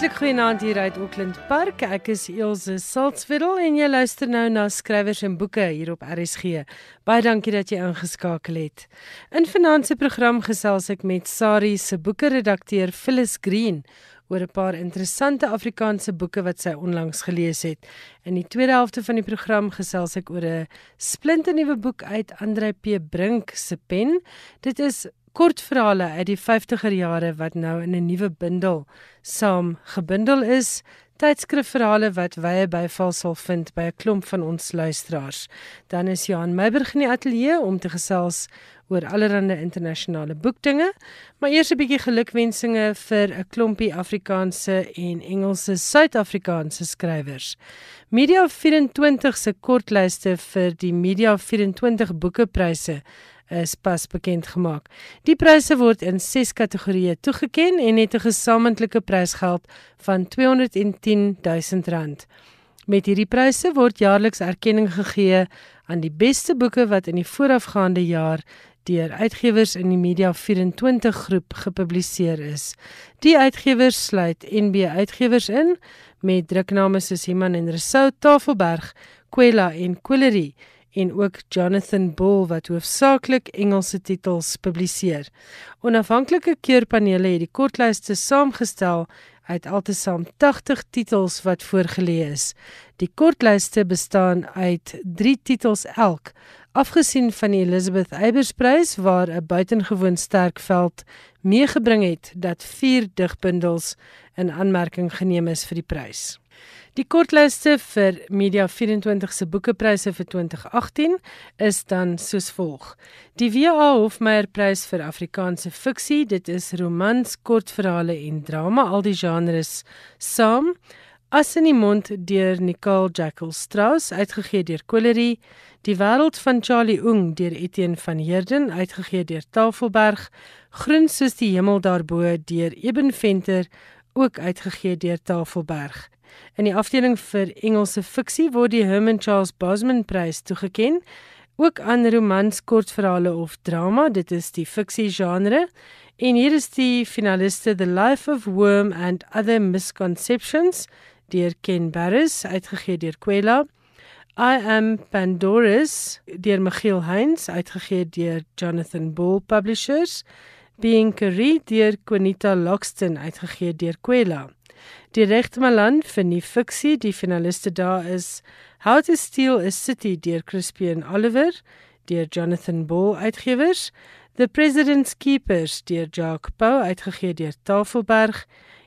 Hartlik goeienaand hier uit Auckland Park. Ek is Elsje Salzwetel en jy luister nou na skrywers en boeke hier op RSG. Baie dankie dat jy ingeskakel het. In vanaand se program gesels ek met Sari se boeke-redakteur Phyllis Green oor 'n paar interessante Afrikaanse boeke wat sy onlangs gelees het. In die tweede helfte van die program gesels ek oor 'n splinternuwe boek uit Andre P Brink se pen. Dit is kortverhale uit die 50er jare wat nou in 'n nuwe bundel saam gebundel is. Tydskrifverhale wat wye byval sal vind by 'n klomp van ons luisteraars. Dan is Johan Meiburg in die ateljee om te gesels oor allerlei internasionale boekdinge, maar eers 'n bietjie gelukwensinge vir 'n klompie Afrikaanse en Engelse Suid-Afrikaanse skrywers. Media 24 se kortlyste vir die Media 24 boekepryse is pas bekend gemaak. Die pryse word in 6 kategorieë toegeken en het 'n gesamentlike prysgeld van R210 000. Met hierdie pryse word jaarliks erkenning gegee aan die beste boeke wat in die voorafgaande jaar deur uitgewers in die Media 24 groep gepubliseer is. Die uitgewers sluit NB Uitgewers in met drukname soos Iman en Resou Tafelberg, Kwela en Quillery en ook Jonathan Bull wat hoofsaaklik Engelse titels publiseer. Onafhanklike keurpanele het die kortlyste saamgestel uit altesaam 80 titels wat voorgelê is. Die kortlyste bestaan uit 3 titels elk, afgesien van die Elizabeth Eybers-prys waar 'n buitengewoon sterk veld meegebring het dat 4 digbundels in aanmerking geneem is vir die prys. Die kortlyste vir Media 24 se boekepryse vir 2018 is dan soos volg. Die W.A. Hofmeyer prys vir Afrikaanse fiksie, dit is romans, kortverhale en drama, al die genres saam. As in die mond deur Nicole Jackal Strauss uitgegee deur Quillery, Die wêreld van Charlie Ung deur Etienne van Heerden uitgegee deur Tafelberg, Groen soos die hemel daarbo deur Eben Venter ook uitgegee deur Tafelberg. In die afdeling vir Engelse fiksie word die Herman Charles Bosman Prys toegekend, ook aan romans, kortverhale of drama, dit is die fiksie genre. En hier is die finaliste The Life of Worm and Other Misconceptions deur Ken Barris uitgegee deur Kwela. I am Pandora's deur Michiel Heinz uitgegee deur Jonathan Bull Publishers. Being Carrie deur Quinita Loxton uitgegee deur Kwela. Die regtmalan vir die fiksie, die finaliste daar is How to Steal a City deur Crispian Oliver, deur Jonathan Ball uitgewers, The President's Keepers deur Jacques Pau uitgegee deur Tafelberg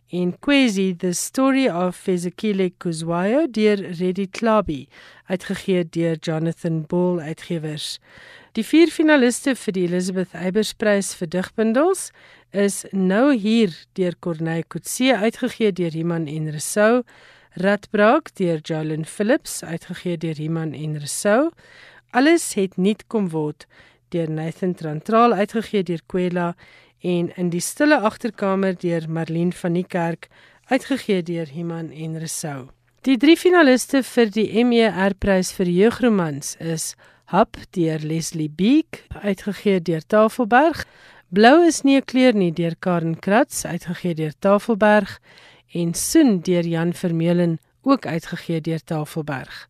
en Kwezi The Story of Ezekiel Kuzwayo deur Reddy Klabi uitgegee deur Jonathan Ball uitgewers. Die vier finaliste vir die Elizabeth Eybers Prys vir digbundels is nou hier deur Corneille Coetzee uitgegee deur Iman en Resou, Radbraak deur Jolyn Phillips uitgegee deur Iman en Resou. Alles het nie kom word deur Nathan Trantraal uitgegee deur Kwela en in die stille agterkamer deur Marlene van die Kerk uitgegee deur Iman en Resou. Die drie finaliste vir die MER Prys vir jeugromans is Hap deur Leslie Beek uitgegee deur Tafelberg. Blou is nie 'n kleur nie deur Karen Kratz uitgegee deur Tafelberg. En Soen deur Jan Vermeulen ook uitgegee deur Tafelberg.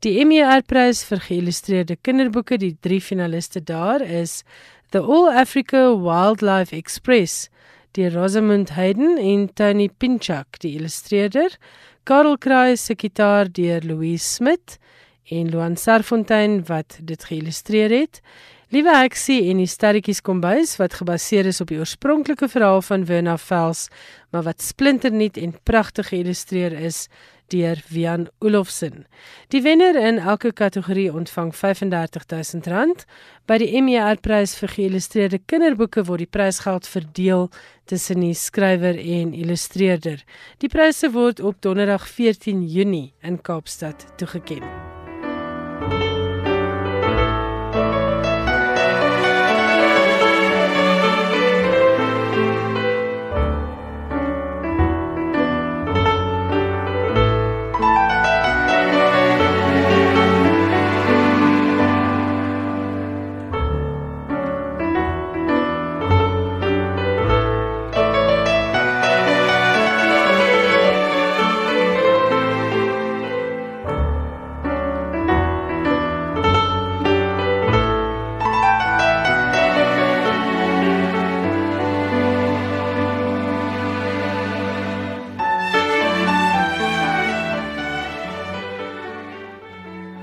Die MER prys vir geïllustreerde kinderboeke, die drie finaliste daar is The All Africa Wildlife Express deur Rosamund Hayden en Tony Pinchak, die illustreerder, Karel Kraai se gitaar deur Louise Smit en Luan Sarfontein wat dit geïllustreer het. Liewe Heksie en die sterretjies kombuis wat gebaseer is op die oorspronklike verhaal van Werner Vels, maar wat splinternuut en pragtig geïllustreer is deur Wian Olofsen. Die wenner in elke kategorie ontvang R35000. By die MER prys vir geïllustreerde kinderboeke word die prysgeld verdeel tussen die skrywer en illustreerder. Die pryse word op Donderdag 14 Junie in Kaapstad toegekend.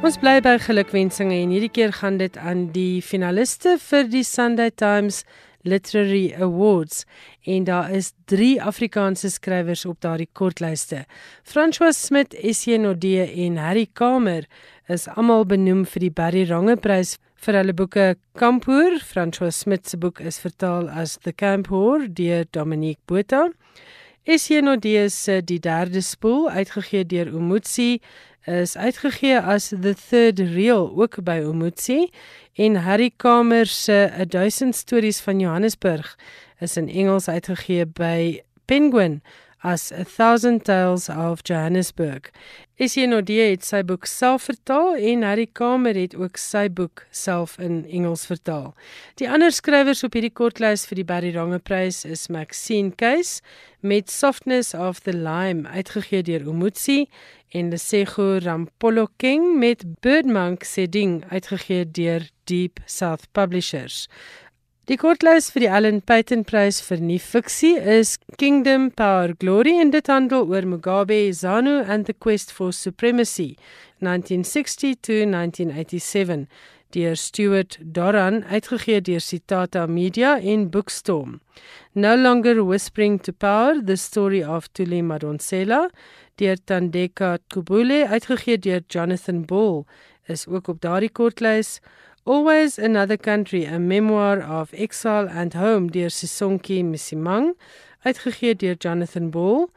Ons bly by gelukwensinge en hierdie keer gaan dit aan die finaliste vir die Sunday Times Literary Awards en daar is 3 Afrikaanse skrywers op daardie kortlyste. François Smit, Etienne Odee en Harry Kamer is almal benoem vir die Barry Ronge Prys vir hulle boeke Kampoer. François Smit se boek is vertaal as The Kampoer deur Dominique Botha. Etienne Odee se Die Derde Spoel uitgegee deur Umutsi is uitgegee as The Third Reel ook by Umutsi en Harry Kamer se 1000 stories van Johannesburg is in Engels uitgegee by Penguin as A Thousand Tales of Johannesburg. Isienodie het sy boek self vertaal en Harry Kamer het ook sy boek self in Engels vertaal. Die ander skrywers op hierdie kortlys vir die Barry Ronge Prys is Maxine Case met Softness of the Lime uitgegee deur Umutsi en Lesego Rampolo King met Birdmonk se ding uitgegee deur Deep South Publishers. Die kortlys vir die Allen Payton Prys vir nuwe fiksie is Kingdom Power Glory en dit handel oor Mugabe, ZANU and the Quest for Supremacy 1960 to 1987 deur Stuart Doran uitgegee deur Citata Media en Bookstorm. No Longer Whispering to Power: The Story of Tuli Madonsela deur Tandeka Kubule uitgegee deur Jonathan Ball is ook op daardie kortlys. Always Another Country, a memoir of exile and home deur Sisonke Misimang, uitgegee deur Jonathan Ball.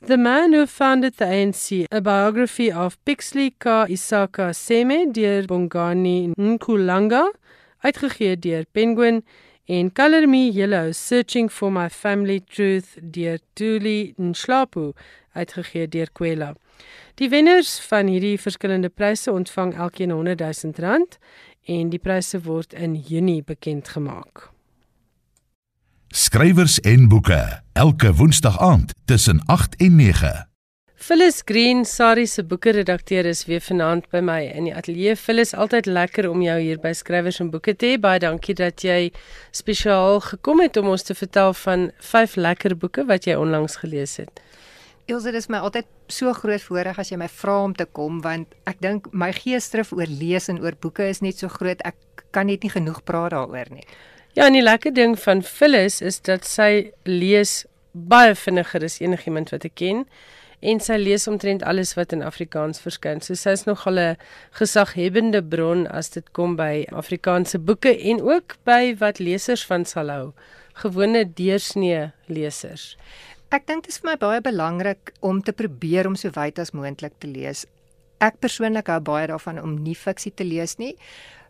The Man Who Founded the ANC, a biography of Pixley Ka Isaka Seme deur Bongani Nkulanga, uitgegee deur Penguin en Color Me Yellow, Searching for My Family Truth deur Tuli Nhlapu, uitgegee deur Kwela. Die wenners van hierdie verskillende pryse ontvang elkeen 100 000 rand en die pryse word in Junie bekend gemaak. Skrywers en boeke elke woensdag aand tussen 8 en 9. Phyllis Green, Sari se boeke redakteur is weer vanaand by my in die ateljee. Phyllis, altyd lekker om jou hier by Skrywers en Boeke te hê. Baie dankie dat jy spesiaal gekom het om ons te vertel van vyf lekker boeke wat jy onlangs gelees het. Ilse, dit is my altyd so groot voorreg as jy my vra om te kom want ek dink my geesdrif oor lees en oor boeke is net so groot. Ek kan net nie genoeg praat daaroor nie. Ja, en die lekker ding van Phyllis is dat sy lees baie vinniger as enigiemand wat ek ken en sy lees omtrent alles wat in Afrikaans verskyn. So sy is nogal 'n gesaghebende bron as dit kom by Afrikaanse boeke en ook by wat lesers van sal hou. Gewone deursnee lesers. Ek dink dit is vir my baie belangrik om te probeer om so wyd as moontlik te lees. Ek persoonlik hou baie daarvan om nie fiksie te lees nie,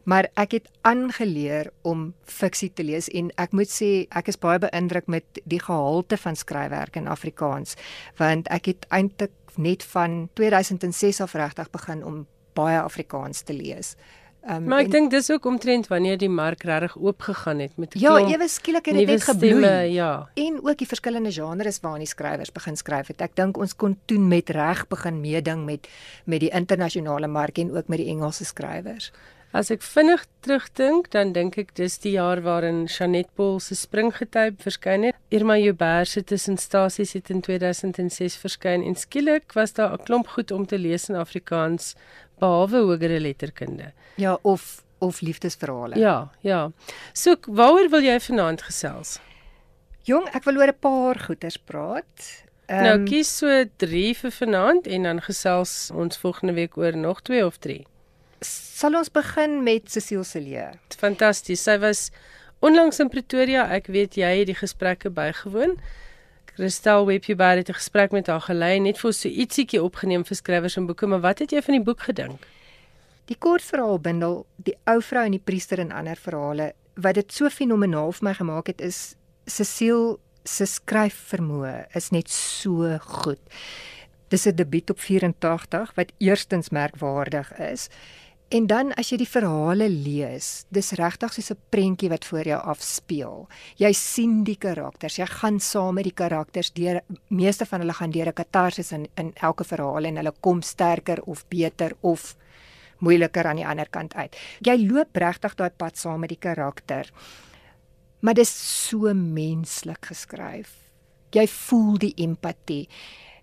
maar ek het aangeleer om fiksie te lees en ek moet sê ek is baie beïndruk met die gehalte van skryfwerk in Afrikaans, want ek het eintlik net van 2006 af regtig begin om baie Afrikaans te lees. Um, maar ek dink dis ook omtrent wanneer die mark regtig oop gegaan het met Ja, ewe skielik het dit net gebloei. Stemme, ja. En ook die verskillende genres waarin die skrywers begin skryf het. Ek dink ons kon toe met reg begin meeding met met die internasionale mark en ook met die Engelse skrywers. As ek vinnig terugdink, dan dink ek dis die jaar waarin Janet Paul se Springgetyp verskyn het. Irma Joubert se Tussenstasies het in 2006 verskyn en skielik was daar 'n klomp goed om te lees in Afrikaans behalwe hogere letterkunde. Ja, of of liefdesverhale. Ja, ja. So waaroor wil jy vanaand gesels? Jong, ek wil oor 'n paar goeters praat. Um, nou kies so 3 vir vanaand en dan gesels ons volgende week oor nog 2 of 3. Sal ons begin met Cecile Celie. Fantasties. Sy was onlangs in Pretoria. Ek weet jy het die gesprekke bygewoon. Christel Webber het 'n gesprek met haar gelei net vir so ietsiekie opgeneem vir skrywers en boeke, maar wat het jy van die boek gedink? Die kortverhaalbundel Die ou vrou en die priester en ander verhale wat dit so fenomenaal vir my gemaak het is Cecile se skryfvermoë is net so goed. Dis 'n debuut op 84 wat eerstens merkwaardig is En dan as jy die verhale lees, dis regtig soos 'n prentjie wat voor jou afspeel. Jy sien die karakters, jy gaan saam met die karakters deur meeste van hulle gaan deur 'n katarsis in in elke verhaal en hulle kom sterker of beter of moeiliker aan die ander kant uit. Jy loop regtig daai pad saam met die karakter. Maar dit is so menslik geskryf. Jy voel die empatie.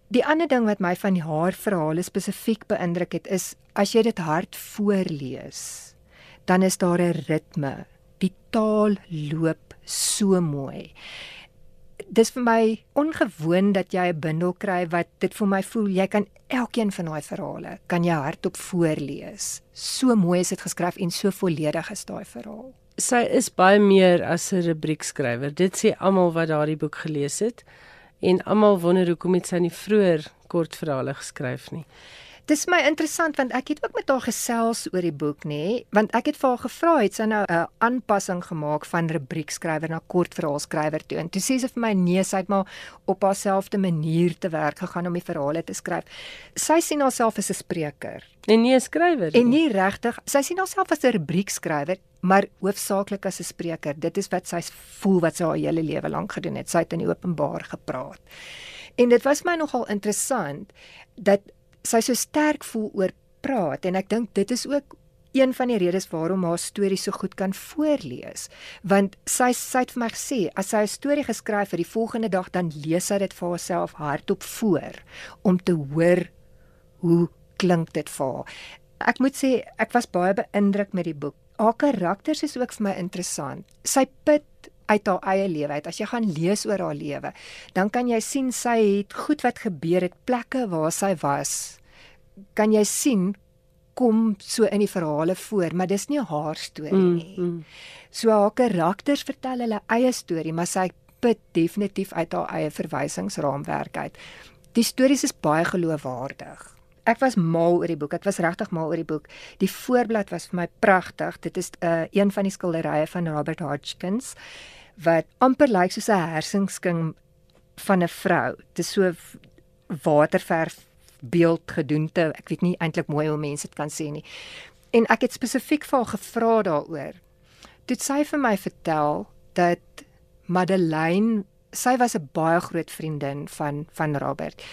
Die ander ding wat my van haar verhale spesifiek beïndruk het is as jy dit hard voorlees, dan is daar 'n ritme. Die taal loop so mooi. Dis vir my ongewoon dat jy 'n bundel kry wat dit vir my voel jy kan elkeen van daai verhale kan jy hardop voorlees. So mooi is dit geskryf en so volledig is daai verhaal. Sy is baie meer as 'n rubriekskrywer. Dit sê almal wat daardie boek gelees het en almal wonder hoekom het sy nie vroeër kortverhale geskryf nie. Dis my interessant want ek het ook met haar gesels oor die boek nê, want ek het vir haar gevra het sy nou 'n aanpassing gemaak van rubriekskrywer na kortverhaalskrywer toe. En toe sê sy vir my nee, sy het maar op haarselfde manier te werk gegaan om die verhale te skryf. Sy sien haarself as 'n spreker en nie 'n skrywer nie. En nie regtig, sy sien haarself as 'n rubriekskrywer, maar hoofsaaklik as 'n spreker. Dit is wat sy voel wat sy haar hele lewe lank gedoen het. Sy het in die openbaar gepraat. En dit was my nogal interessant dat sy so sterk voel oor praat en ek dink dit is ook een van die redes waarom haar stories so goed kan voorlees want sy sy het vir my gesê as sy 'n storie geskryf vir die volgende dag dan lees sy dit vir haarself hardop voor om te hoor hoe klink dit vir haar ek moet sê ek was baie beïndruk met die boek haar karakters is ook vir my interessant sy put uit haar eie lewe uit. As jy gaan lees oor haar lewe, dan kan jy sien sy het goed wat gebeur het, plekke waar sy was. Kan jy sien kom so in die verhale voor, maar dis nie haar storie mm, nie. Mm, mm. So haar karakters vertel hulle eie storie, maar sy put definitief uit haar eie verwysingsraamwerk uit. Die stories is baie geloofwaardig. Ek was mal oor die boek. Ek was regtig mal oor die boek. Die voorblad was vir my pragtig. Dit is 'n uh, een van die skilderye van Robert Hodgkins wat amper lyk soos 'n hersingsking van 'n vrou. Dit is so waterverf beeld gedoente. Ek weet nie eintlik mooi hoe mense dit kan sê nie. En ek het spesifiek vir haar gevra daaroor. Toe sy vir my vertel dat Madeleine, sy was 'n baie groot vriendin van van Robert.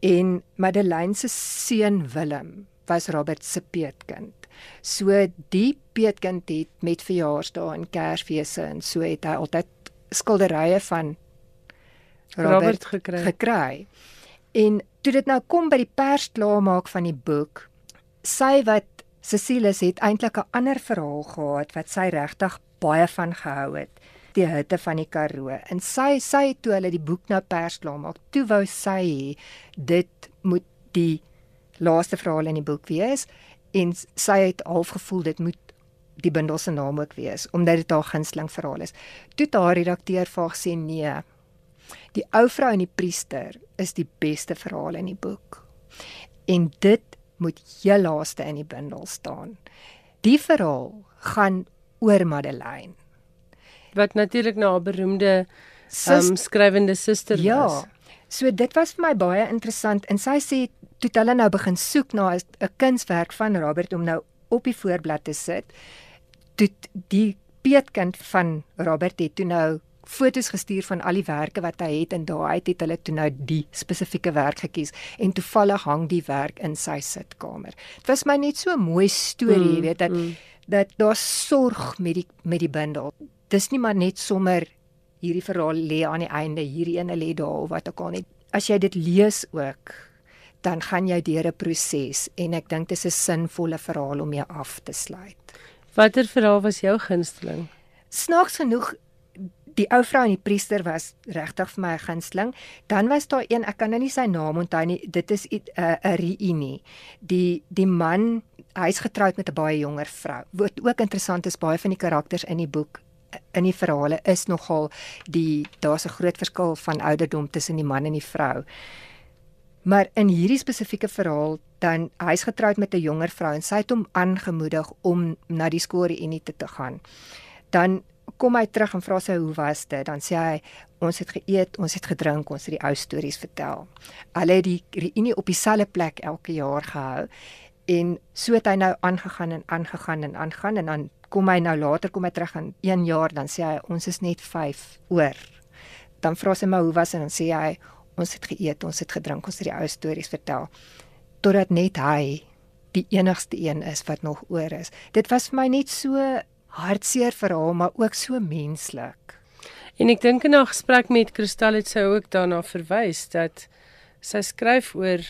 En Madeleine se seun Willem was Robert se peetkind. So die peetkind het met verjaarsdae en Kersfeeste en so het hy altyd skilderye van Robert, Robert gekry. gekry. En toe dit nou kom by die persklaarmaak van die boek, sy wat Cecilis het eintlik 'n ander verhaal gehad wat sy regtig baie van gehou het die hitte van die Karoo en sy sy toe hulle die boek nou persklaar maak toe wou sy dit moet die laaste verhaal in die boek wees en sy het half gevoel dit moet die bundel se naam ook wees omdat dit haar gunsteling verhaal is. Toe haar redakteur vaag sê nee. Die ou vrou en die priester is die beste verhaal in die boek. En dit moet heel laaste in die bundel staan. Die verhaal gaan oor Madeleine wat natuurlik na haar beroemde um, skrywende suster ja, was. Ja. So dit was vir my baie interessant en sy sê toe hulle nou begin soek na 'n kunswerk van Robert om nou op die voorblad te sit, toe die peetkind van Robert het toe nou foto's gestuur van al die werke wat hy het en daai het, het hulle toe nou die spesifieke werk gekies en toevallig hang die werk in sy sitkamer. Dit was my net so 'n mooi storie, mm, weet dat mm. dat daar sorg met die met die bundel. Dis nie maar net sommer hierdie verhaal lê aan die einde, hierdie ene lê daar of wat ook al nie. As jy dit lees ook, dan gaan jy deur 'n proses en ek dink dit is 'n sinvolle verhaal om jou af te sluit. Watter verhaal was jou gunsteling? Snaaks genoeg die ou vrou en die priester was regtig vir my 'n gunsteling. Dan was daar een, ek kan nou nie sy naam onthou nie. Dit is 'n uh, 'n reunie. Die die man, hy's getroud met 'n baie jonger vrou. Wat ook interessant is, baie van die karakters in die boek in die verhale is nogal die daar's 'n groot verskil van ouderdom tussen die man en die vrou. Maar in hierdie spesifieke verhaal dan hy's getroud met 'n jonger vrou en sy het hom aangemoedig om na die skoolreunie te, te gaan. Dan kom hy terug en vra sy hoe was dit? Dan sê hy ons het geëet, ons het gedrink, ons het die ou stories vertel. Hulle het die reunie op dieselfde plek elke jaar gehou en so het hy nou aangegaan en aangegaan en aangaan en dan kom hy nou later kom hy terug in 1 jaar dan sê hy ons is net 5 oor. Dan vra sy maar hoe was en dan sê hy ons het geëet, ons het gedrink, ons het die ou stories vertel totdat net hy die enigste een is wat nog oor is. Dit was vir my net so hartseer verhaal, maar ook so menslik. En ek dink in 'n gesprek met Kristal het sy ook daarna verwys dat Sy skryf oor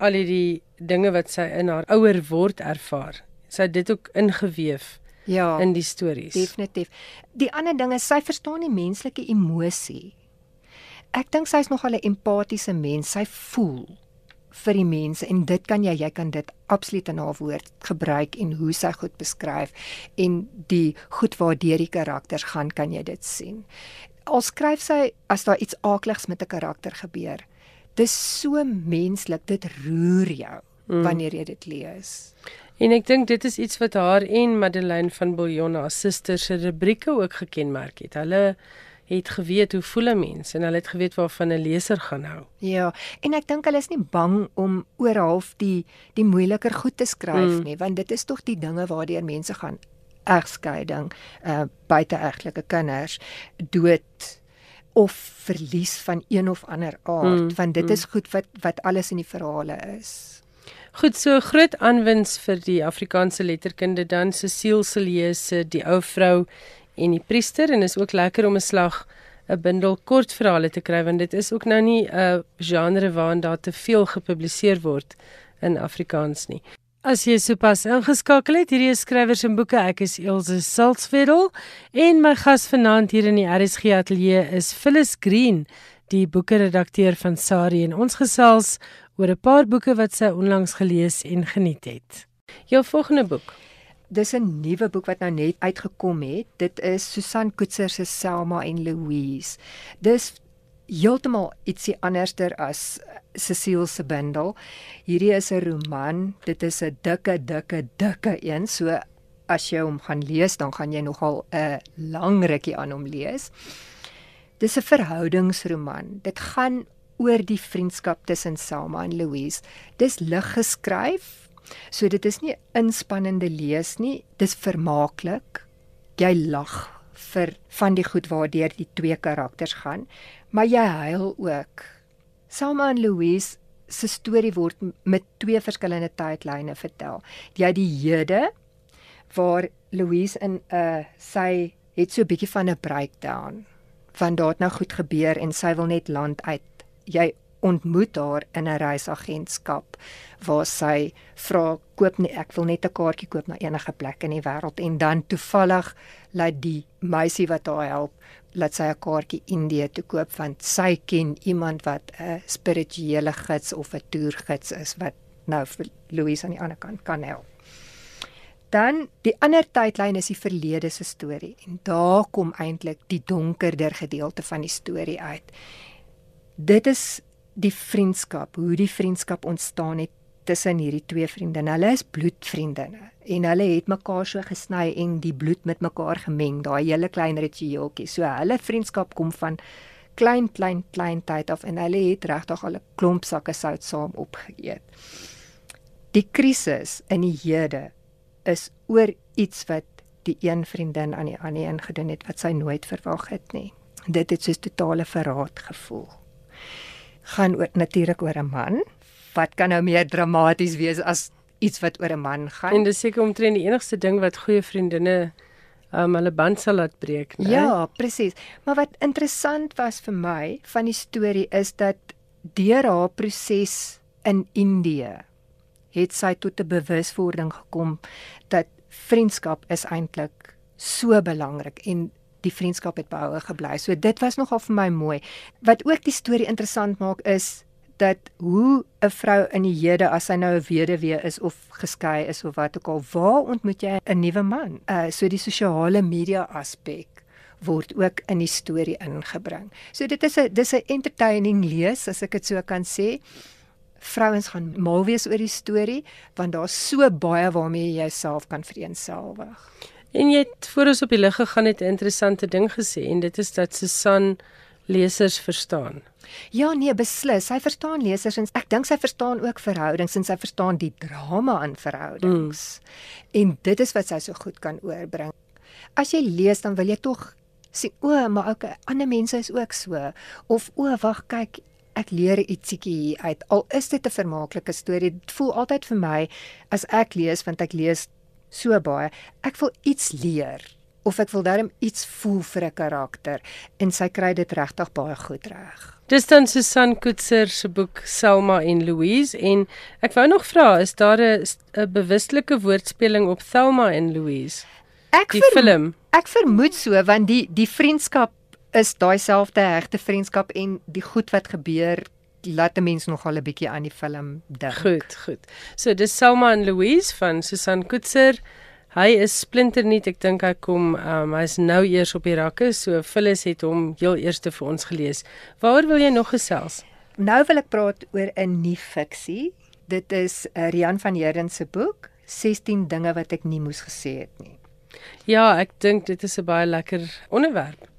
al hierdie dinge wat sy in haar ouer word ervaar. Sy het dit ook ingeweef Ja. in die stories. Definitief. Die ander ding is sy verstaan die menslike emosie. Ek dink sy's nogal 'n empatiese mens. Sy voel vir die mense en dit kan jy jy kan dit absoluut in haar woord gebruik en hoe sy goed beskryf en die goed waardeur die karakters gaan kan jy dit sien. Al skryf sy as daar iets aakligs met 'n karakter gebeur. Dis so menslik, dit roer jou mm. wanneer jy dit lees. En ek dink dit is iets wat haar en Madeleine van Bouillon haar susters se rubrieke ook gekenmerk het. Hulle het geweet hoe voel 'n mens en hulle het geweet waarvan 'n leser gaan hou. Ja, en ek dink hulle is nie bang om oor half die die moeiliker goed te skryf Mm. nie, want dit is tog die dinge waardeur mense gaan egskeiding, uh buiteegtelike kinders, dood of verlies van een of ander aard, Mm, want dit mm. is goed wat wat alles in die verhale is. Goed, so groot aanwins vir die Afrikaanse letterkunde dan Cecile Silje se Die ou vrou en die priester en is ook lekker om 'n slag 'n bundel kortverhale te kry want dit is ook nou nie 'n genre waarin daar te veel gepubliseer word in Afrikaans nie. As jy sopas ingeskakel het, hierdie is skrywers en boeke. Ek is Elsje Salzwetel en my gas vanaand hier in die RSG ateljee is Phyllis Green, die boekeredakteur van Sari en ons gesels oor 'n paar boeke wat sy onlangs gelees en geniet het. Jou volgende boek. Dis 'n nuwe boek wat nou net uitgekom het. Dit is Susan Koetser se Selma en Louise. Dis heeltemal ietsie anderster as Cecile se bundel. Hierdie is 'n roman. Dit is 'n dikke, dikke, dikke een. So as jy hom gaan lees, dan gaan jy nogal 'n lang rukkie aan hom lees. Dis 'n verhoudingsroman. Dit gaan oor die vriendskap tussen Selma en Louise. Dis lig geskryf. So dit is nie inspannende lees nie. Dis vermaaklik. Jy lag vir van die goed waardeur die twee karakters gaan, maar jy huil ook. Selma en Louise se storie word met twee verskillende tydlyne vertel. Jy het die hede waar Louise in 'n uh, sy het so 'n bietjie van 'n breakdown van daar het nou goed gebeur en sy wil net land uit. Jy ontmoet haar in 'n reisagentskap waar sy vra koop nie ek wil net 'n kaartjie koop na enige plek in die wêreld en dan toevallig laat die meisie wat haar help laat sy 'n kaartjie Indië toe koop want sy ken iemand wat 'n spirituele gids of 'n toergids is wat nou vir Louise aan die ander kant kan help. Dan die ander tydlyn is die verlede se storie en daar kom eintlik die donkerder gedeelte van die storie uit. Dit is die vriendskap, hoe die vriendskap ontstaan het tussen hierdie twee vriendinne. Hulle is bloedvriendinne en hulle het mekaar so gesny en die bloed met mekaar gemeng, daai hele klein ritueeltjie. So hulle vriendskap kom van klein klein klein tyd af en hulle het regtig al 'n klomp sakke sout saam opgeëet. Die krisis in die hede is oor iets wat die een vriendin aan die ander een gedoen het wat sy nooit verwag het nie. Dit het soos totale verraad gevoel. Gaan oor natuurlik oor 'n man. Wat kan nou meer dramaties wees as iets wat oor 'n man gaan? En dis seker omtrent die enigste ding wat goeie vriendinne um hulle band sal laat breek, né? Ja, presies. Maar wat interessant was vir my van die storie is dat deur haar proses in Indië het sy tot 'n bewuswording gekom dat vriendskap is eintlik so belangrik en die vriendskap het behoue gebly. So dit was nogal vir my mooi. Wat ook die storie interessant maak is dat hoe 'n vrou in die hede as sy nou 'n weduwee is of geskei is of wat ook al, waar ontmoet jy 'n nuwe man? Uh so die sosiale media aspek word ook in die storie ingebring. So dit is 'n dis 'n entertaining lees as ek dit so kan sê. Vrouens gaan mal wees oor die storie want daar's so baie waarmee jy jouself kan vereenselwig. En jy het voor ons op die lig gegaan het 'n interessante ding gesê en dit is dat Susan lesers verstaan. Ja nee, beslis. Sy verstaan lesers en ek dink sy verstaan ook verhoudings en sy verstaan die drama in verhoudings. Mm. En dit is wat sy so goed kan oorbring. As jy lees dan wil jy tog sien o, maar ook ander mense is ook so of o, wag kyk ek leer ietsiekie hier uit. Al is dit 'n vermaaklike storie, dit voel altyd vir my as ek lees want ek lees so baie, ek wil iets leer of ek wil darm iets voel vir 'n karakter en sy kry dit regtig baie goed reg. Dis dan Susan Koetser se boek Selma en Louise en ek wou nog vra, is daar 'n bewuslike woordspeling op Thelma en Louise? Ek Die verm- film. Ek vermoed so want die die vriendskap is daai selfde hegte vriendskap en die goed wat gebeur laat 'n mens nogal 'n bietjie aan die film dink. Goed, goed. So dis Selma en Louise van Susan Koetser. Hy is splinternuut. Ek dink hy kom um hy's nou eers op die rakke, so Phyllis het hom heel eerste vir ons gelees. Waaroor wil jy nog gesels? Nou wil ek praat oor 'n nuwe fiksie. Dit is uh, Rian van Heerden se boek 16 dinge wat ek nie moes gesê het nie. Ja, ek dink dit is 'n baie lekker onderwerp.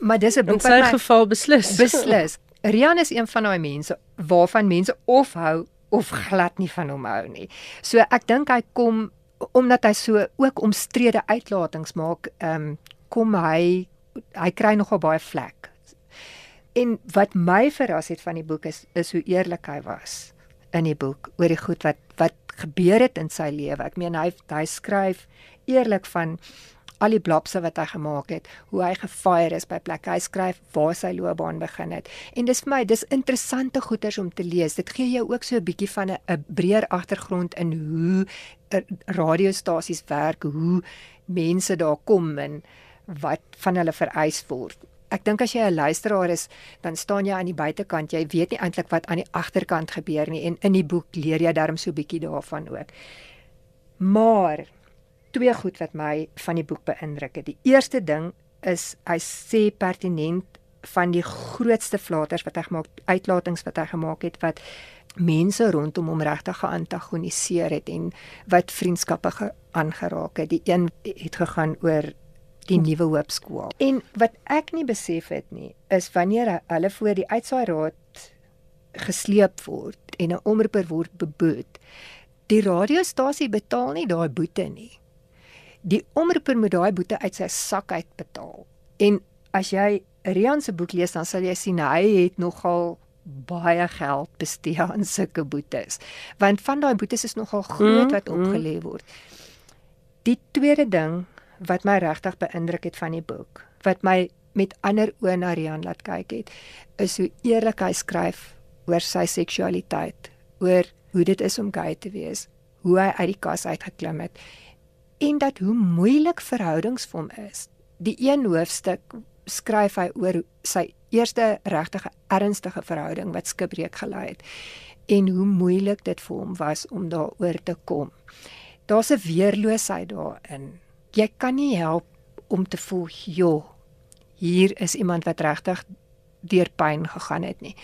Maar dis 'n In boek sy wat my geval beslis. beslis. Rian is een van daai mense waarvan mense of hou of glad nie van hom hou nie. So ek dink hy kom omdat hy so ook omstrede uitlatings maak, ehm um, kom hy hy kry nogal baie vlek. En wat my verras het van die boek is is hoe eerlik hy was in die boek oor die goed wat wat gebeur het in sy lewe. Ek meen hy hy skryf eerlik van al die blapse wat hy gemaak het, hoe hy gefire is by plekke. Hy skryf waar sy loopbaan begin het. En dis vir my dis interessante goeters om te lees. Dit gee jou ook so 'n bietjie van 'n breër agtergrond in hoe er, radiostasies werk, hoe mense daar kom en wat van hulle vereis word. Ek dink as jy 'n luisteraar is, dan staan jy aan die buitekant. Jy weet nie eintlik wat aan die agterkant gebeur nie en in die boek leer jy darm so 'n bietjie daarvan ook. Maar twee goed wat my van die boek beïndruk het. Die eerste ding is hy sê pertinent van die grootste flaters wat hy gemaak uitlatings wat hy gemaak het wat mense rondom hom regtig geantagoniseer het en wat vriendskappe ge- aangeraak het. Die een het gegaan oor die nuwe hoopskool. En wat ek nie besef het nie, is wanneer hulle voor die uitsaai-raad gesleep word en 'n omroeper word beboet, die radiostasie betaal nie daai boete nie. Die omroeper moet daai boete uit sy sak uitbetaal. En as jy Rian se boek lees, dan sal jy sien hy het nogal baie geld bestee aan sulke boetes. Want van daai boetes is nogal groot Mm, wat mm. opgelê word. Die tweede ding wat my regtig beïndruk het van die boek, wat my met ander oë na Rian laat kyk het, is hoe eerlik hy skryf oor sy seksualiteit, oor hoe dit is om gay te wees, hoe hy uit die kas uitgeklim het en dat hoe moeilik verhoudings vir hom is. Die een hoofstuk skryf hy oor sy eerste regtige ernstige verhouding wat skipbreek gelei het en hoe moeilik dit vir hom was om daaroor te kom. Daar's 'n weerloosheid daarin. Jy kan nie help om te voel, "Jo, hier is iemand wat regtig deur pyn gegaan het nie."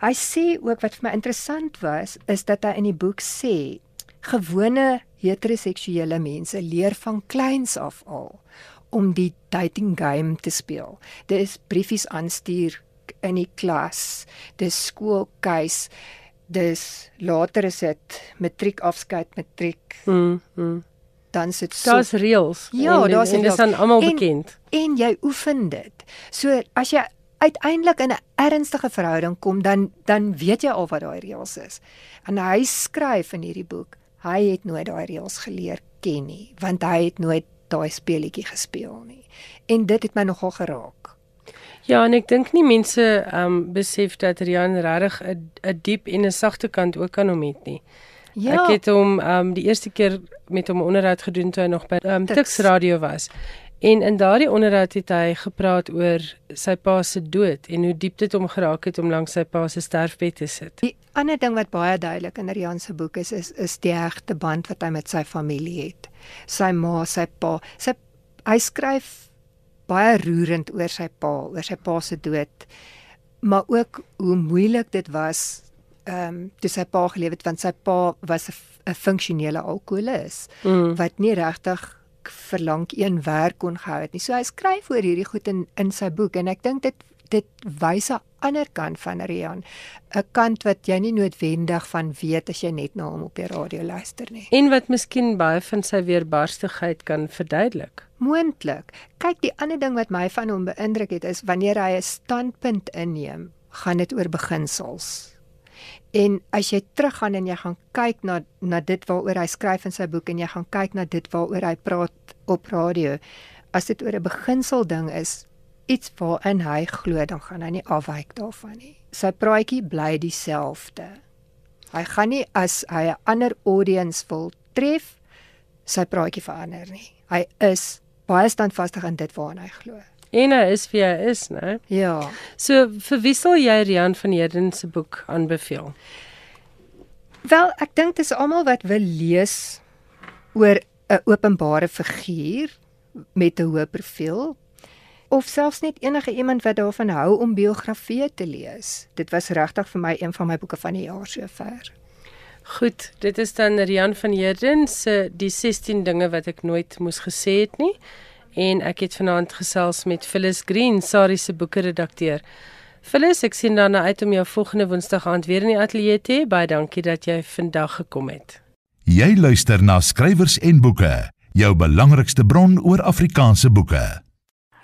Hy sê ook wat vir my interessant was, is dat hy in die boek sê gewone heteroseksuele mense leer van kleins af al om die dating game te speel. Dit is briefies aanstuur in die klas, dis skoolkeis, dis later is dit matriek afskeid, matriek, Mm, mm. dan sit so Daar's reëls. Ja, daar's en dis aan almal En- bekend. en jy oefen dit. So as jy uiteindelik in 'n ernstige verhouding kom, dan dan weet jy al wat daai reëls is. En hy skryf in hierdie boek, hy het nooit daai reëls geleer ken nie, want hy het nooit daai speletjie gespeel nie. En dit het my nogal geraak. Ja, en ek dink nie mense ehm um, besef dat Rian regtig 'n 'n diep en 'n sagte kant ook aan hom het nie. Ja, Ek het hom ehm um, die eerste keer met hom onderhoud gedoen toe hy nog by ehm um. Tuks Radio was. En in daardie onderhoud het hy gepraat oor sy pa se dood en hoe diep dit hom geraak het om langs sy pa se sterfbed te sit. die ander ding wat baie duidelik in Rian se boek is, is is die hegte band wat hy met sy familie het. Sy ma, sy pa. Sy hy skryf baie roerend oor sy pa, oor sy pa se dood. Maar ook hoe moeilik dit was ehm um, toe sy pa geleef het want sy pa was 'n funksionele alkoholist Mm. wat nie regtig vir lank een werk kon gehou het nie. So hy skryf oor hierdie goed in in sy boek en ek dink dit dit wys 'n ander kant van Rian, 'n kant wat jy nie noodwendig van weet as jy net na hom op die radio luister nie. En wat miskien baie van sy weerbarstigheid kan verduidelik. Moontlik. Kyk, die ander ding wat my van hom beïndruk het is wanneer hy 'n standpunt inneem, gaan dit oor beginsels. En as jy teruggaan en jy gaan kyk na na dit waaroor hy skryf in sy boek en jy gaan kyk na dit waaroor hy praat op radio, as dit oor 'n beginsel ding is, iets waarin hy glo, dan gaan hy nie afwyk daarvan nie. Sy praatjie bly dieselfde. Hy gaan nie as hy 'n ander audience wil tref, sy praatjie verander nie. Hy is baie standvastig in dit waarna hy glo. En hy is wie hy is, né? Ja. So vir wie sal jy Rian van Heerden se boek aanbeveel? Wel, ek dink dis almal wat wil lees oor 'n openbare figuur met 'n hoë profiel of selfs net enige iemand wat daarvan hou om biografieë te lees. Dit was regtig vir my een van my boeke van die jaar sover. Goed, dit is dan Rian van Heerden se die 16 dinge wat ek nooit moes gesê het nie. En ek het vanaand gesels met Phyllis Green, Sari se boekredakteur. Phyllis, ek sien dan uit om jou volgende Woensdag aand weer in die ateljee te hê. Baie dankie dat jy vandag gekom het. Jy luister na skrywers en boeke, jou belangrikste bron oor Afrikaanse boeke.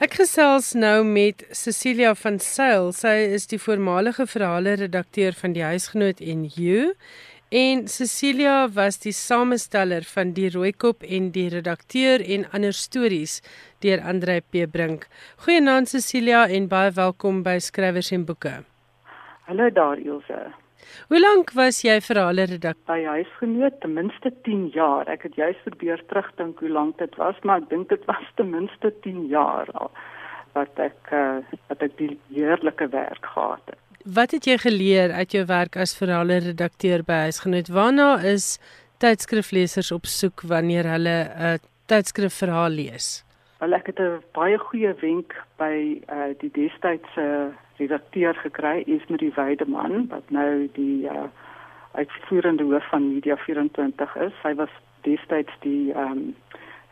Ek gesels nou met Cecilia van Sail. Sy is die voormalige verhale redakteur van die Huisgenoot en You En Cecilia was die samesteller van die Rooikop en die redakteur en ander stories deur Andre P Brink. Goeienaand Cecilia en baie welkom by Skrywers en Boeke. Hallo daar Ilse. Hoe lank was jy verhale redakteur by Huisgenoot? Ten minste 10 jaar. Ek het juis probeer terugdink hoe lank dit was, maar ek dink dit was ten minste 10 jaar al wat ek uh, wat ek die heerlike werk gehad het. Wat het jy geleer uit jou werk as verhale redakteur by Huisgenoot? Waarna is tydskriflesers op soek wanneer hulle 'n uh, tydskrifverhaal lees? Wel ek het 'n baie goeie wenk by uh, die destydse redakteur gekry, Esmerie Weideman, wat nou die uh, uitvoerende hoof van Media 24 is. Sy was destyds die ehm um,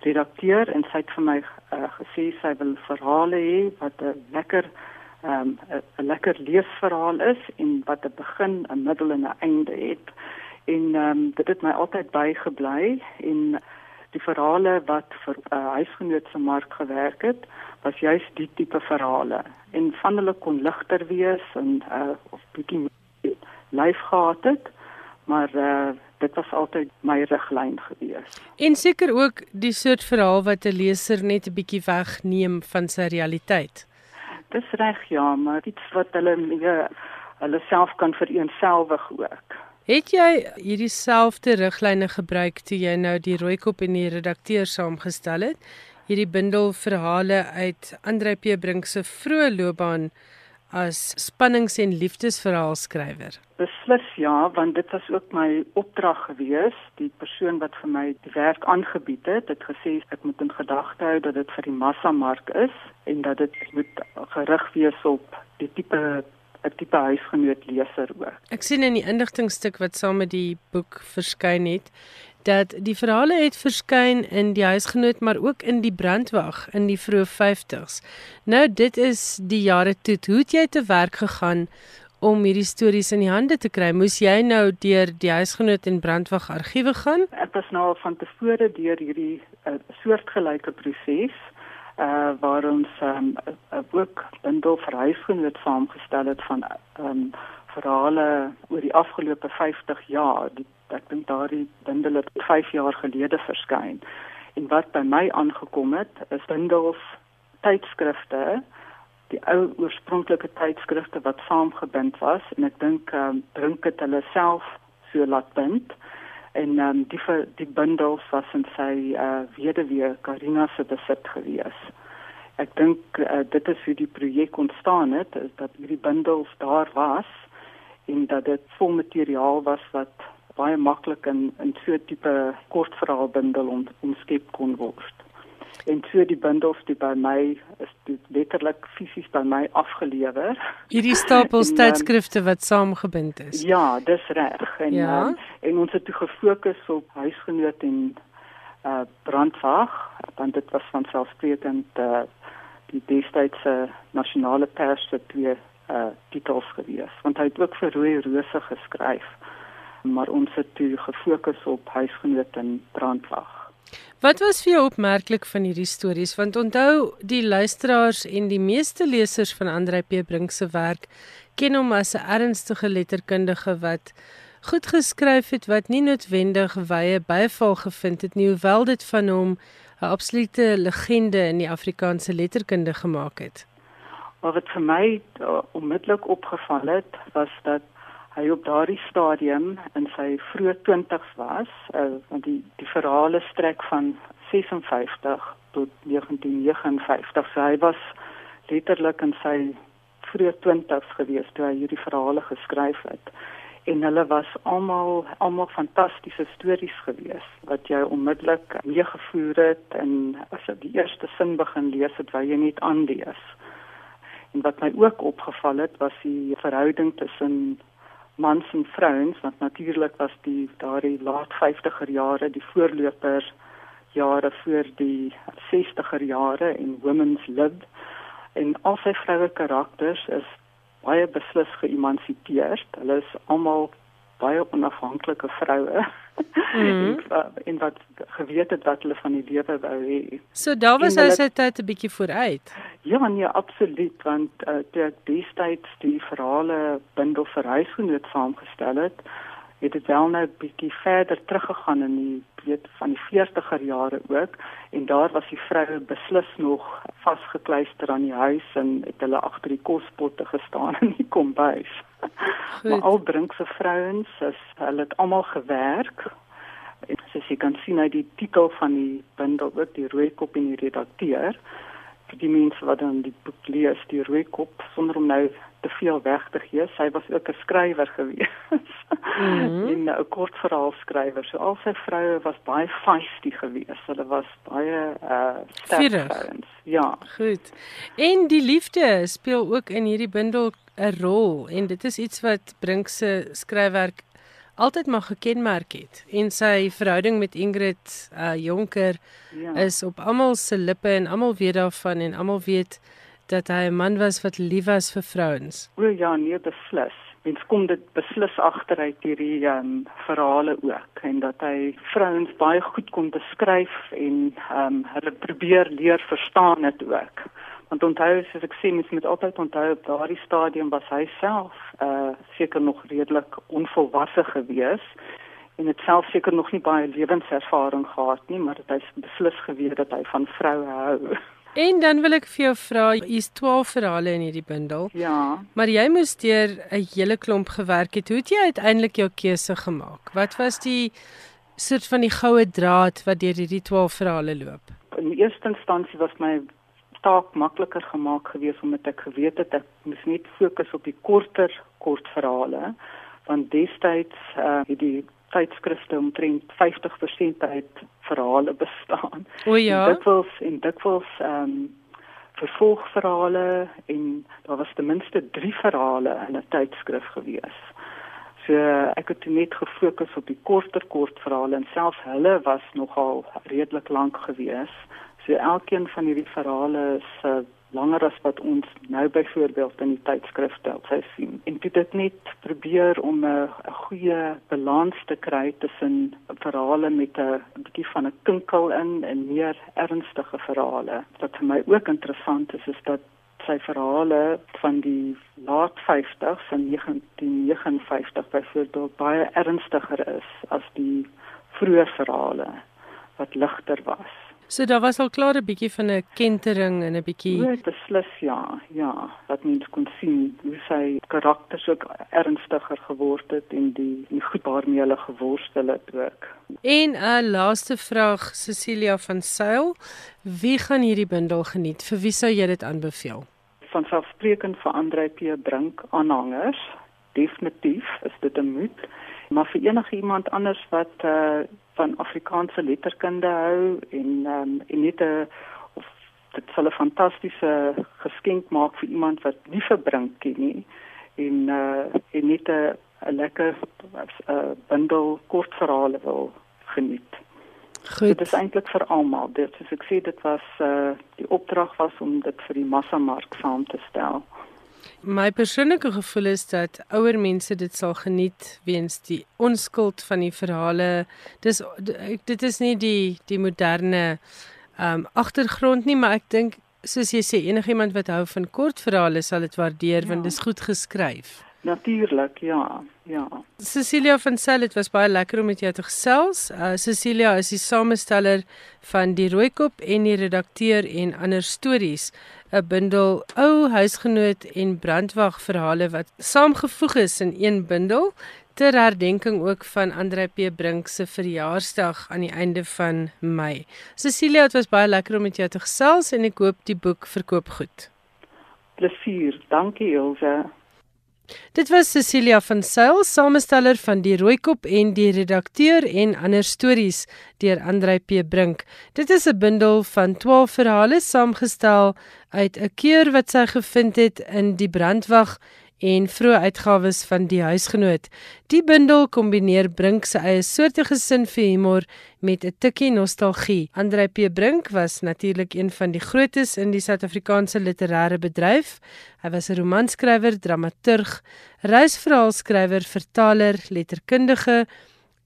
redakteur en sy het vir my uh, gesê sy wil verhale hê wat 'n lekker um, 'n lekker leesverhaal is en wat 'n begin, 'n middel en 'n einde het. En ehm um, dit het my altyd bygebly en die verhale wat vir 'n uh, huisgenootse mark gewerk het, was juis die tipe verhale. En van hulle kon ligter wees en uh, of bietjie lyf gehad het, maar uh, dit was altyd my riglyn gewees. En seker ook die soort verhaal wat 'n leser net 'n bietjie wegneem van sy realiteit. Dis reg ja, maar iets wat hulle meer hulle self kan vereenselwig ook. Het jy hierdie selfde riglyne gebruik toe jy nou die Rooikop en die redakteur saamgestel het? Hierdie bundel verhale uit Andre P Brink se vroeë loopbaan as spannings- en liefdesverhaalskrywer? Beslis ja, want dit was ook my opdrag gewees. Die persoon wat vir my die werk aangebied het, het gesê ek moet in gedagte hou dat dit vir die massamark is en dat dit moet gerig wees op die tipe 'n tipe huisgenoot leser ook. Ek sien in die inligtingstuk wat saam met die boek verskyn het, dat die verhale het verskyn in die huisgenoot maar ook in die brandwag in die vroeë 50s. Nou dit is die jare toe. Hoe het jy te werk gegaan om hierdie stories in die hande te kry? Moes jy nou deur die huisgenoot en brandwag argiewe gaan? Ek was nou al van tevore deur hierdie uh, soortgelyke proses uh waar ons um, uh, ook bindel vir huisgenoot saamgestel het van um verhale oor die afgelope 50 jaar. Die ek dink daardie bundel het 5 jaar gelede verskyn. En wat by my aangekom het, is bundels tydskrifte, die ou oorspronklike tydskrifte wat saamgebind was en ek dink ehm um, drink dit hulle self so laat bind en um, die die bundels was in sy uh, weduwee Karina se besit gewees. Ek dink uh, dit is hoe die projek ontstaan het, is dat hierdie bundels daar was en dat dit vol materiaal was wat baie maklik in in so 'n tipe kortverhaalbundel om omskep kon word. En so die bundels die by my is dit letterlik fisies by my afgelewer. Hierdie stapels ehm, tydskrifte wat saamgebind is. Ja, dis reg. En ja? um, en ons het toe gefokus op huisgenoot en uh brandwag want dit was van selfsprekend uh die destydse nasionale pers se twee uh titels gewees want hy het ook vir rooi rose geskryf maar ons het toe gefokus op huisgenoot en brandwag. Wat was vir jou opmerklik van hierdie stories want onthou die luisteraars en die meeste lesers van Andre P Brink se werk ken hom as 'n ernstige letterkundige wat goed geskryf het wat nie noodwendig wye byval gevind het nie hoewel dit van hom 'n absolute legende in die Afrikaanse letterkunde gemaak het. Maar wat vir my uh, onmiddellik opgeval het, was dat hy op daardie stadium in sy vroeë 20's was, uh, want die die verhale strek van 56 tot 1959. So hy was letterlik in sy vroeë 20's gewees toe hy hierdie verhale geskryf het en hulle was almal almal fantastiese stories gewees wat jy onmiddellik meegevoer het en as jy die eerste sin begin lees het wou jy net aanlees. En wat my ook opgeval het was die verhouding tussen mans en vrouens want natuurlik was die daardie laat 50er jare die voorloper jare voor die 60er jare en women's lib en al sy vroue karakters is baie beslis geëmansipeerd. Hulle is almal baie onafhanklike vroue. Mm. en wat geweet het wat hulle van die lewe wou hê. So daar was hy sy tyd 'n bietjie vooruit. Ja, nee, absoluut want uh, toe ek destyds die verhale bundel vir huisgenoot saamgestel het, het dit wel nou 'n bietjie verder teruggegaan in die weet van die 40er jare ook. En daar was die vroue beslis nog vasgekluister aan die huis en het hulle agter die kospotte gestaan in die kombuis. maar al drinkse vrouens, as hulle het almal gewerk. En soos jy kan sien uit die titel van die bundel ook die rooi kop en die redakteur vir die mense wat dan die boek lees, die rooi kop sonder om nou te veel weg te gee. Sy was ook 'n skrywer gewees. Mm -hmm. 'n kort verhaal skrywer. So al sy vroue was baie feisty geweest. Hulle was baie uh sterk. Ja. Goed. En die liefde speel ook in hierdie bundel 'n rol en dit is iets wat Brink se skryfwerk altyd maar gekenmerk het en sy verhouding met Ingrid uh Jonker ja. is op almal se lippe en almal weet daarvan en almal weet dat hy 'n man was wat lief was vir vrouens. O ja, nee, beslis. Mens kom dit beslis agteruit hierdie ehm um, verhale ook en dat hy vrouens baie goed kon beskryf en ehm um, hulle probeer leer verstaan dit ook. Want onthou as ek sê mens moet altyd onthou op daardie stadium was hy self uh, seker nog redelik onvolwasse gewees en het self seker nog nie baie lewenservaring gehad nie, maar hy beslis geweet dat hy van vroue hou. En dan wil ek vir jou vra, hier's 12 verhale in hierdie bundel. Ja. Maar jy moes deur 'n hele klomp gewerk het. Hoe het jy uiteindelik jou keuse gemaak? Wat was die soort van die goue draad wat deur hierdie 12 verhale loop? In eerste instansie was my taak makliker gemaak geweest omdat ek geweet het ek moes net fokus op die korter kortverhale want destyds uh, het die tydskrifte omtrent 50% uit verhale bestaan. O ja. Dit was en dit was ehm um, vervolgverhale en daar was ten minste 3 verhale in 'n tydskrif gewees. So ek het net gefokus op die korter kortverhale en selfs hulle was nogal redelik lank gewees. So elkeen van hierdie verhale is uh, langer as wat ons nou byvoorbeeld in die tydskrifte sou sien. En dit het net probeer om 'n goeie balans te kry tussen verhale met 'n bietjie van 'n kinkel in en meer ernstige verhale. Wat vir my ook interessant is is dat sy verhale van die laat 50s en 1959 byvoorbeeld baie ernstiger is as die vroeë verhale wat ligter was. So daar was al klaar 'n bietjie van 'n kentering en 'n bietjie Ja, beslis ja. Ja, wat mens kon sien hoe sy karakters ook ernstiger geword het en die die goed waarmee hulle geworstel het ook. En 'n laaste vraag Cecilia van Sail, wie gaan hierdie bundel geniet? Vir wie sou jy dit aanbeveel? Van selfsprekend vir Andre P. Brink aanhangers, definitief is dit 'n moed, maar vir enige iemand anders wat uh van Afrikaanse letterkunde hou en ehm um, en net 'n of dit sal 'n fantastiese geskenk maak vir iemand wat nie verbring ken nie en uh en net 'n 'n lekker 'n uh, bundel kortverhale wil geniet. Goed. Dit is eintlik vir almal. Dit soos ek sê dit was uh die opdrag was om dit vir die massamark saam te stel. My persoonlike gevoel is dat ouer mense dit sal geniet weens die onskuld van die verhale. Dis dit is nie die die moderne ehm um, agtergrond nie, maar ek dink soos jy sê enigiemand wat hou van kortverhale sal dit waardeer ja. want dit is goed geskryf. Natuurlik, ja. Ja. Cecilia van Sail, dit was baie lekker om met jou te gesels. Uh, Cecilia is die samesteller van Die Rooikop en die redakteur en ander stories, 'n bundel ou huisgenoot en brandwag verhale wat saamgevoeg is in een bundel ter herdenking ook van Andre P Brink se verjaarsdag aan die einde van Mei. Cecilia, dit was baie lekker om met jou te gesels en ek hoop die boek verkoop goed. Plesier. Dankie Ilse. Dit was Cecilia van Sail, samesteller van Die Rooikop en die redakteur en ander stories deur Andrei P Brink. Dit is 'n bundel van 12 verhale saamgestel uit 'n keur wat sy gevind het in die brandwag en vroeë uitgawes van die huisgenoot. Die bundel kombineer Brink se eie soortige sin vir humor met 'n tikkie nostalgie. Andrei P Brink was natuurlik een van die grootes in die Suid-Afrikaanse literêre bedryf. Hy was 'n romanskrywer, dramaturg, reisverhaalskrywer, vertaler, letterkundige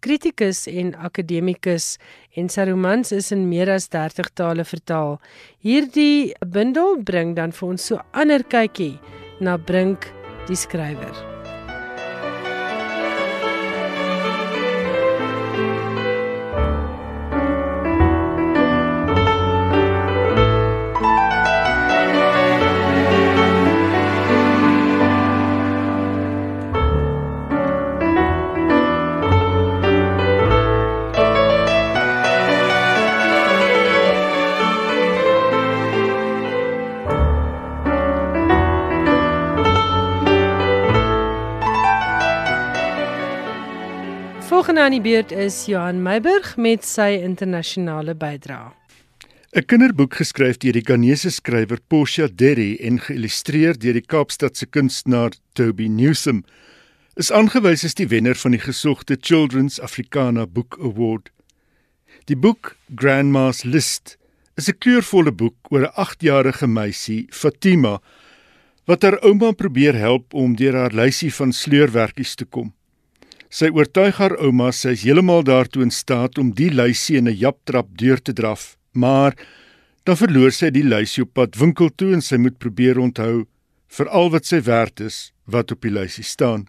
kritikus en akademikus en sy romans is in meer as 30 tale vertaal. Hierdie bundel bring dan vir ons so ander kykie na Brink die skrywer. Volgende aan die beurt is Johan Meiburg met sy internasionale bydrae. 'n Kinderboek geskryf deur die Ghanese skrywer Portia Derry en geïllustreer deur die Kaapstadse kunstenaar Toby Newsome is aangewys as die wenner van die gesogte Children's Africana Book Award. Die boek Grandma's List is 'n kleurvolle boek oor 'n 8-jarige meisie, Fatima, wat haar ouma probeer help om deur haar lysie van sleurwerkies te kom. Sy oortuig haar ouma sy is heeltemal daartoe in staat om die lysie in 'n japtrap deur te draf, maar dan verloor sy die lysie op pad winkel toe en sy moet probeer onthou vir al wat sy werd is wat op die lysie staan.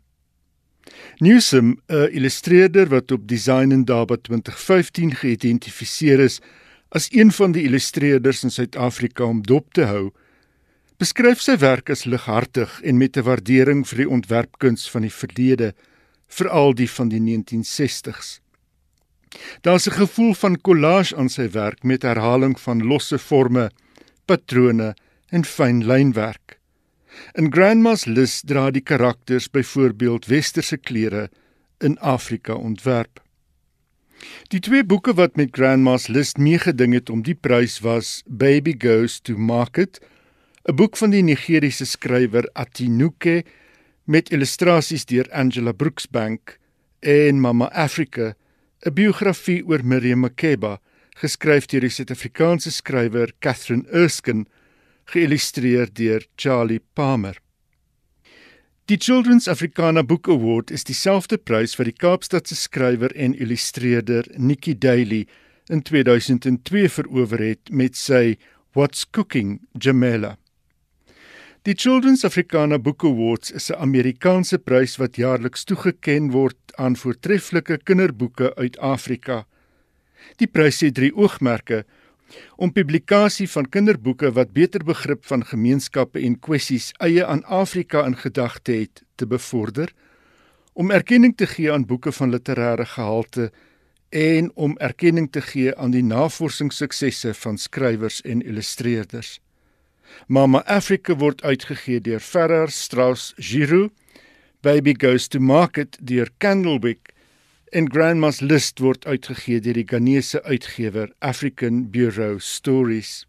Newsome, 'n illustreerder wat op Design and Daba 2015 geïdentifiseer is as een van die illustreerders in Suid-Afrika om dop te hou, beskryf sy werk as lighartig en met 'n waardering vir die ontwerpkuns van die verlede veral die van die 1960s. Daar's 'n gevoel van collage aan sy werk met herhaling van losse forme, patrone en fyn lynwerk. In Grandma's List dra die karakters byvoorbeeld westerse klere in Afrika ontwerp. Die twee boeke wat met Grandma's List meegeding het om die prys was Baby Goes to Market, 'n boek van die Nigeriese skrywer Atinuke met illustrasies deur Angela Brooksbank en Mama Africa, 'n biografie oor Miriam Makeba, geskryf deur die Suid-Afrikaanse skrywer Catherine Erskine, geïllustreer deur Charlie Palmer. Die Children's Africana Book Award is dieselfde prys wat die Kaapstadse skrywer en illustreerder Nikki Daly in 2002 verower het met sy What's Cooking Jamela. Die Children's Africana Book Awards is 'n Amerikaanse prys wat jaarliks toegekend word aan voortreffelike kinderboeke uit Afrika. Die prys het drie oogmerke: om publikasie van kinderboeke wat beter begrip van gemeenskappe en kwessies eie aan Afrika in gedagte het te bevorder, om erkenning te gee aan boeke van literêre gehalte en om erkenning te gee aan die navorsingssuksesse van skrywers en illustreerders. Mama Africa word uitgegee deur Ferrer Strauss Giroux. Baby Goes to Market deur Candlewick en Grandma's List word uitgegee deur die Ghanese uitgewer African Bureau Stories.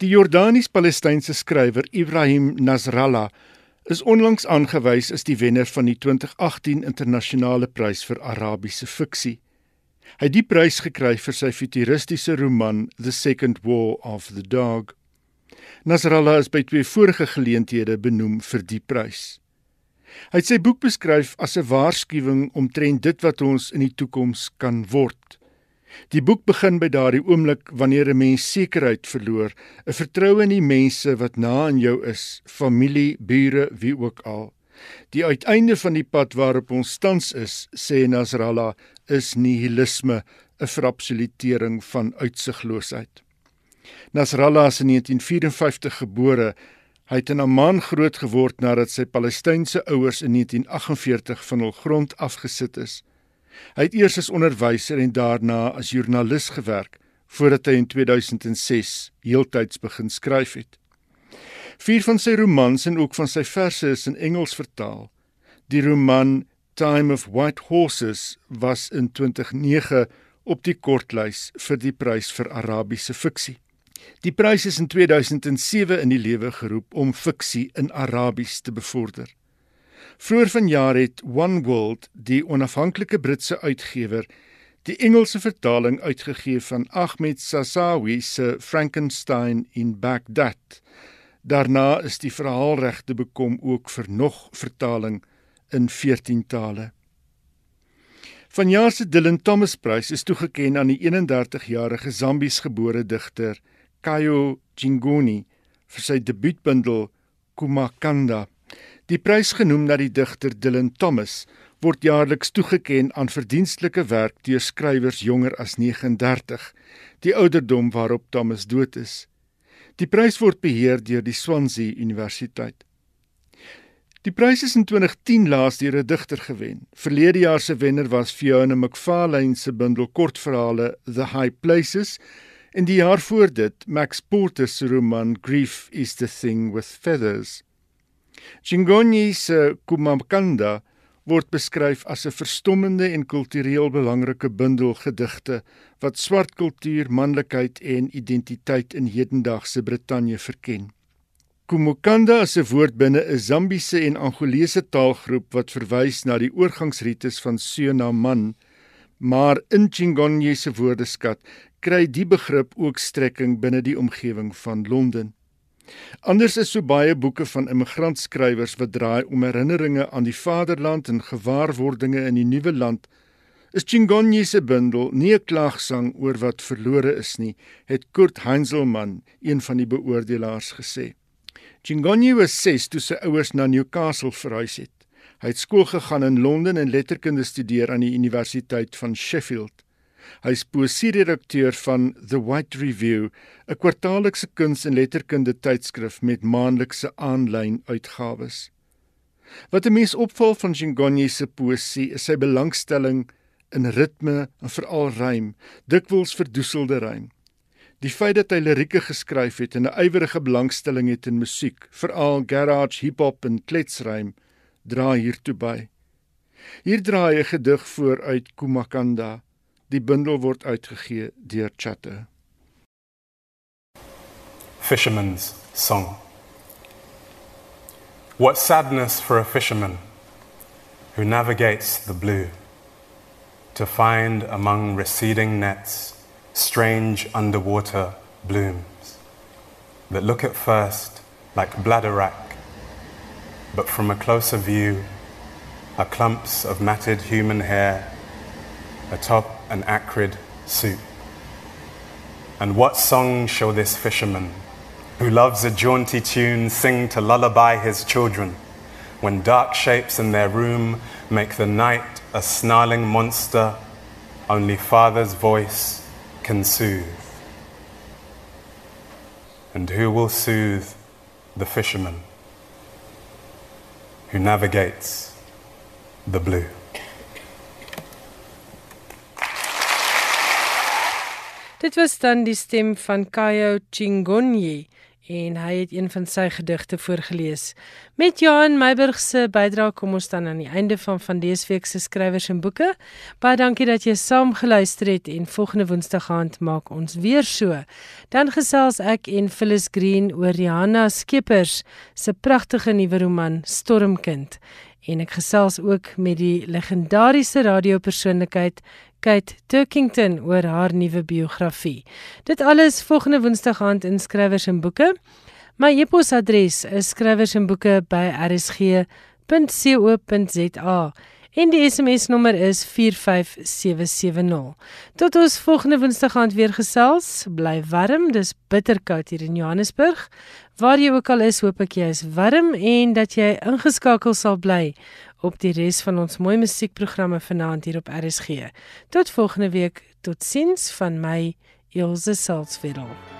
Die Jordanies-Palestynse skrywer Ibrahim Nasrallah is onlangs aangewys as die wenner van die 2018 internasionale prys vir Arabiese fiksie. Hy het die prys gekry vir sy futuristiese roman The Second War of the Dog. Nasrallah is by twee vorige geleenthede benoem vir die prys. Hy het sy boek beskryf as 'n waarskuwing omtrent dit wat ons in die toekoms kan word. Die boek begin by daardie oomblik wanneer 'n mens sekerheid verloor, 'n vertroue in die mense wat na aan jou is, familie, bure, wie ook al. Die uiteinde van die pad waarop ons tans is, sê Nasrallah, is nihilisme, 'n verabsolutering van uitsigloosheid. Nasrallah is in 1954 gebore. Hy het in Amman groot geword nadat sy Palestynse ouers in 1948 van hul grond afgesit is. Hy het eers as onderwyser en daarna as joernalis gewerk voordat hy in 2006 heeltyds begin skryf het. Vier van sy romans en ook van sy verse is in Engels vertaal. Die roman Time of White Horses was in 2009 op die kortlys vir die prys vir Arabiese fiksie. Die prys is in 2007 in die lewe geroep om fiksie in Arabies te bevorder. Vroeger vanjaar het One World, die onafhanklike Britse uitgewer, die Engelse vertaling uitgegee van Ahmed Sassawi se Frankenstein in Baghdad. Daarna is die verhaalregte bekom ook vir nog vertaling in 14 tale. Vanjaar se Dylan Thomas Prys is toegekend aan die 31-jarige Zambies-gebore digter Kayo Chingoni vir sy debuutbundel Kumakanda. Die prys genoem na die digter Dylan Thomas word jaarliks toegekend aan verdienstelike werk deur skrywers jonger as 39, die ouderdom waarop Thomas dood is. Die prys word beheer deur die Swansea Universiteit. Die prys is in 2010 laas deur 'n digter gewen. Verlede jaar se wenner was Fiona McFarlane se bundel kortverhale The High Places en die jaar voor dit Max Porter se roman Grief is the Thing with Feathers. Chingonyi se Kumakanda word beskryf as 'n verstommende en kultureel belangrike bundel gedigte wat swart kultuur, manlikheid en identiteit in hedendaagse Brittanje verken. Kumukanda is 'n woord binne 'n Zambiese en Angolese taalgroep wat verwys na die oorgangsrites van seun na man, maar in Chingonyi se woordeskat kry die begrip ook strekking binne die omgewing van Londen. Anders is so baie boeke van immigrantskrywers wat draai om herinneringe aan die vaderland en gewaarwordinge in die nuwe land. Is Chingonyi se bundel nie 'n klagsang oor wat verlore is nie, het Kurt Heinzelmann, een van die beoordelaars gesê. Chingonyi was 6 toe sy ouers na Newcastle verhuis het. Hy het skool gegaan in Londen en letterkunde studeer aan die Universiteit van Sheffield. Hy is poesieredakteur van The White Review, 'n kwartaallikse kuns- en letterkunde tydskrif met maandelikse aanlyn uitgawes. Wat 'n mens opval van Chingonyi se poesie is sy belangstelling in ritme en veral rym, dikwels verdoeselde rym. Die feit dat hy lirieke geskryf het en 'n ywerige belangstelling het in musiek, veral garage, hip-hop en kletsrym, dra hiertoe by. Hier draai 'n gedig voor uit Kumakanda. Die bundel word uitgegee deur Chatte. Fisherman's Song. What sadness for a fisherman who navigates the blue to find among receding nets strange underwater blooms that look at first like bladderwrack, but from a closer view are clumps of matted human hair atop an acrid soup. And what song shall this fisherman, who loves a jaunty tune, sing to lullaby his children when dark shapes in their room make the night a snarling monster only father's voice can soothe? And who will soothe the fisherman who navigates the blue? Dit was dan die stem van Kayo en hy het een van sy gedigte voorgeles. Met Johan Meiburg se bydrae kom ons dan aan die einde van van dese week se skrywers en boeke. Baie dankie dat jy saam geluister het en volgende Woensdag aand maak ons weer so. Dan gesels ek en Phyllis Green oor Rihanna Skeepers se pragtige nuwe roman Stormkind en ek gesels ook met die legendariese radiopersoonlikheid Kate Turkington oor haar nuwe biografie. Dit alles volgende Woensdag aand in Skrywers en Boeke. My e-posadres is skrywersenboeke@rsg.co.za en die SMS nommer is 45770. Tot ons volgende Woensdag aand weer gesels. Bly warm, dis bitterkoud hier in Johannesburg. Waar jy ook al is, hoop ek jy is warm en dat jy ingeskakel sal bly op die res van ons mooi musiekprogramme vanaand hier op RSG. Tot volgende week. Totsiens van my Elsje Salzwetel.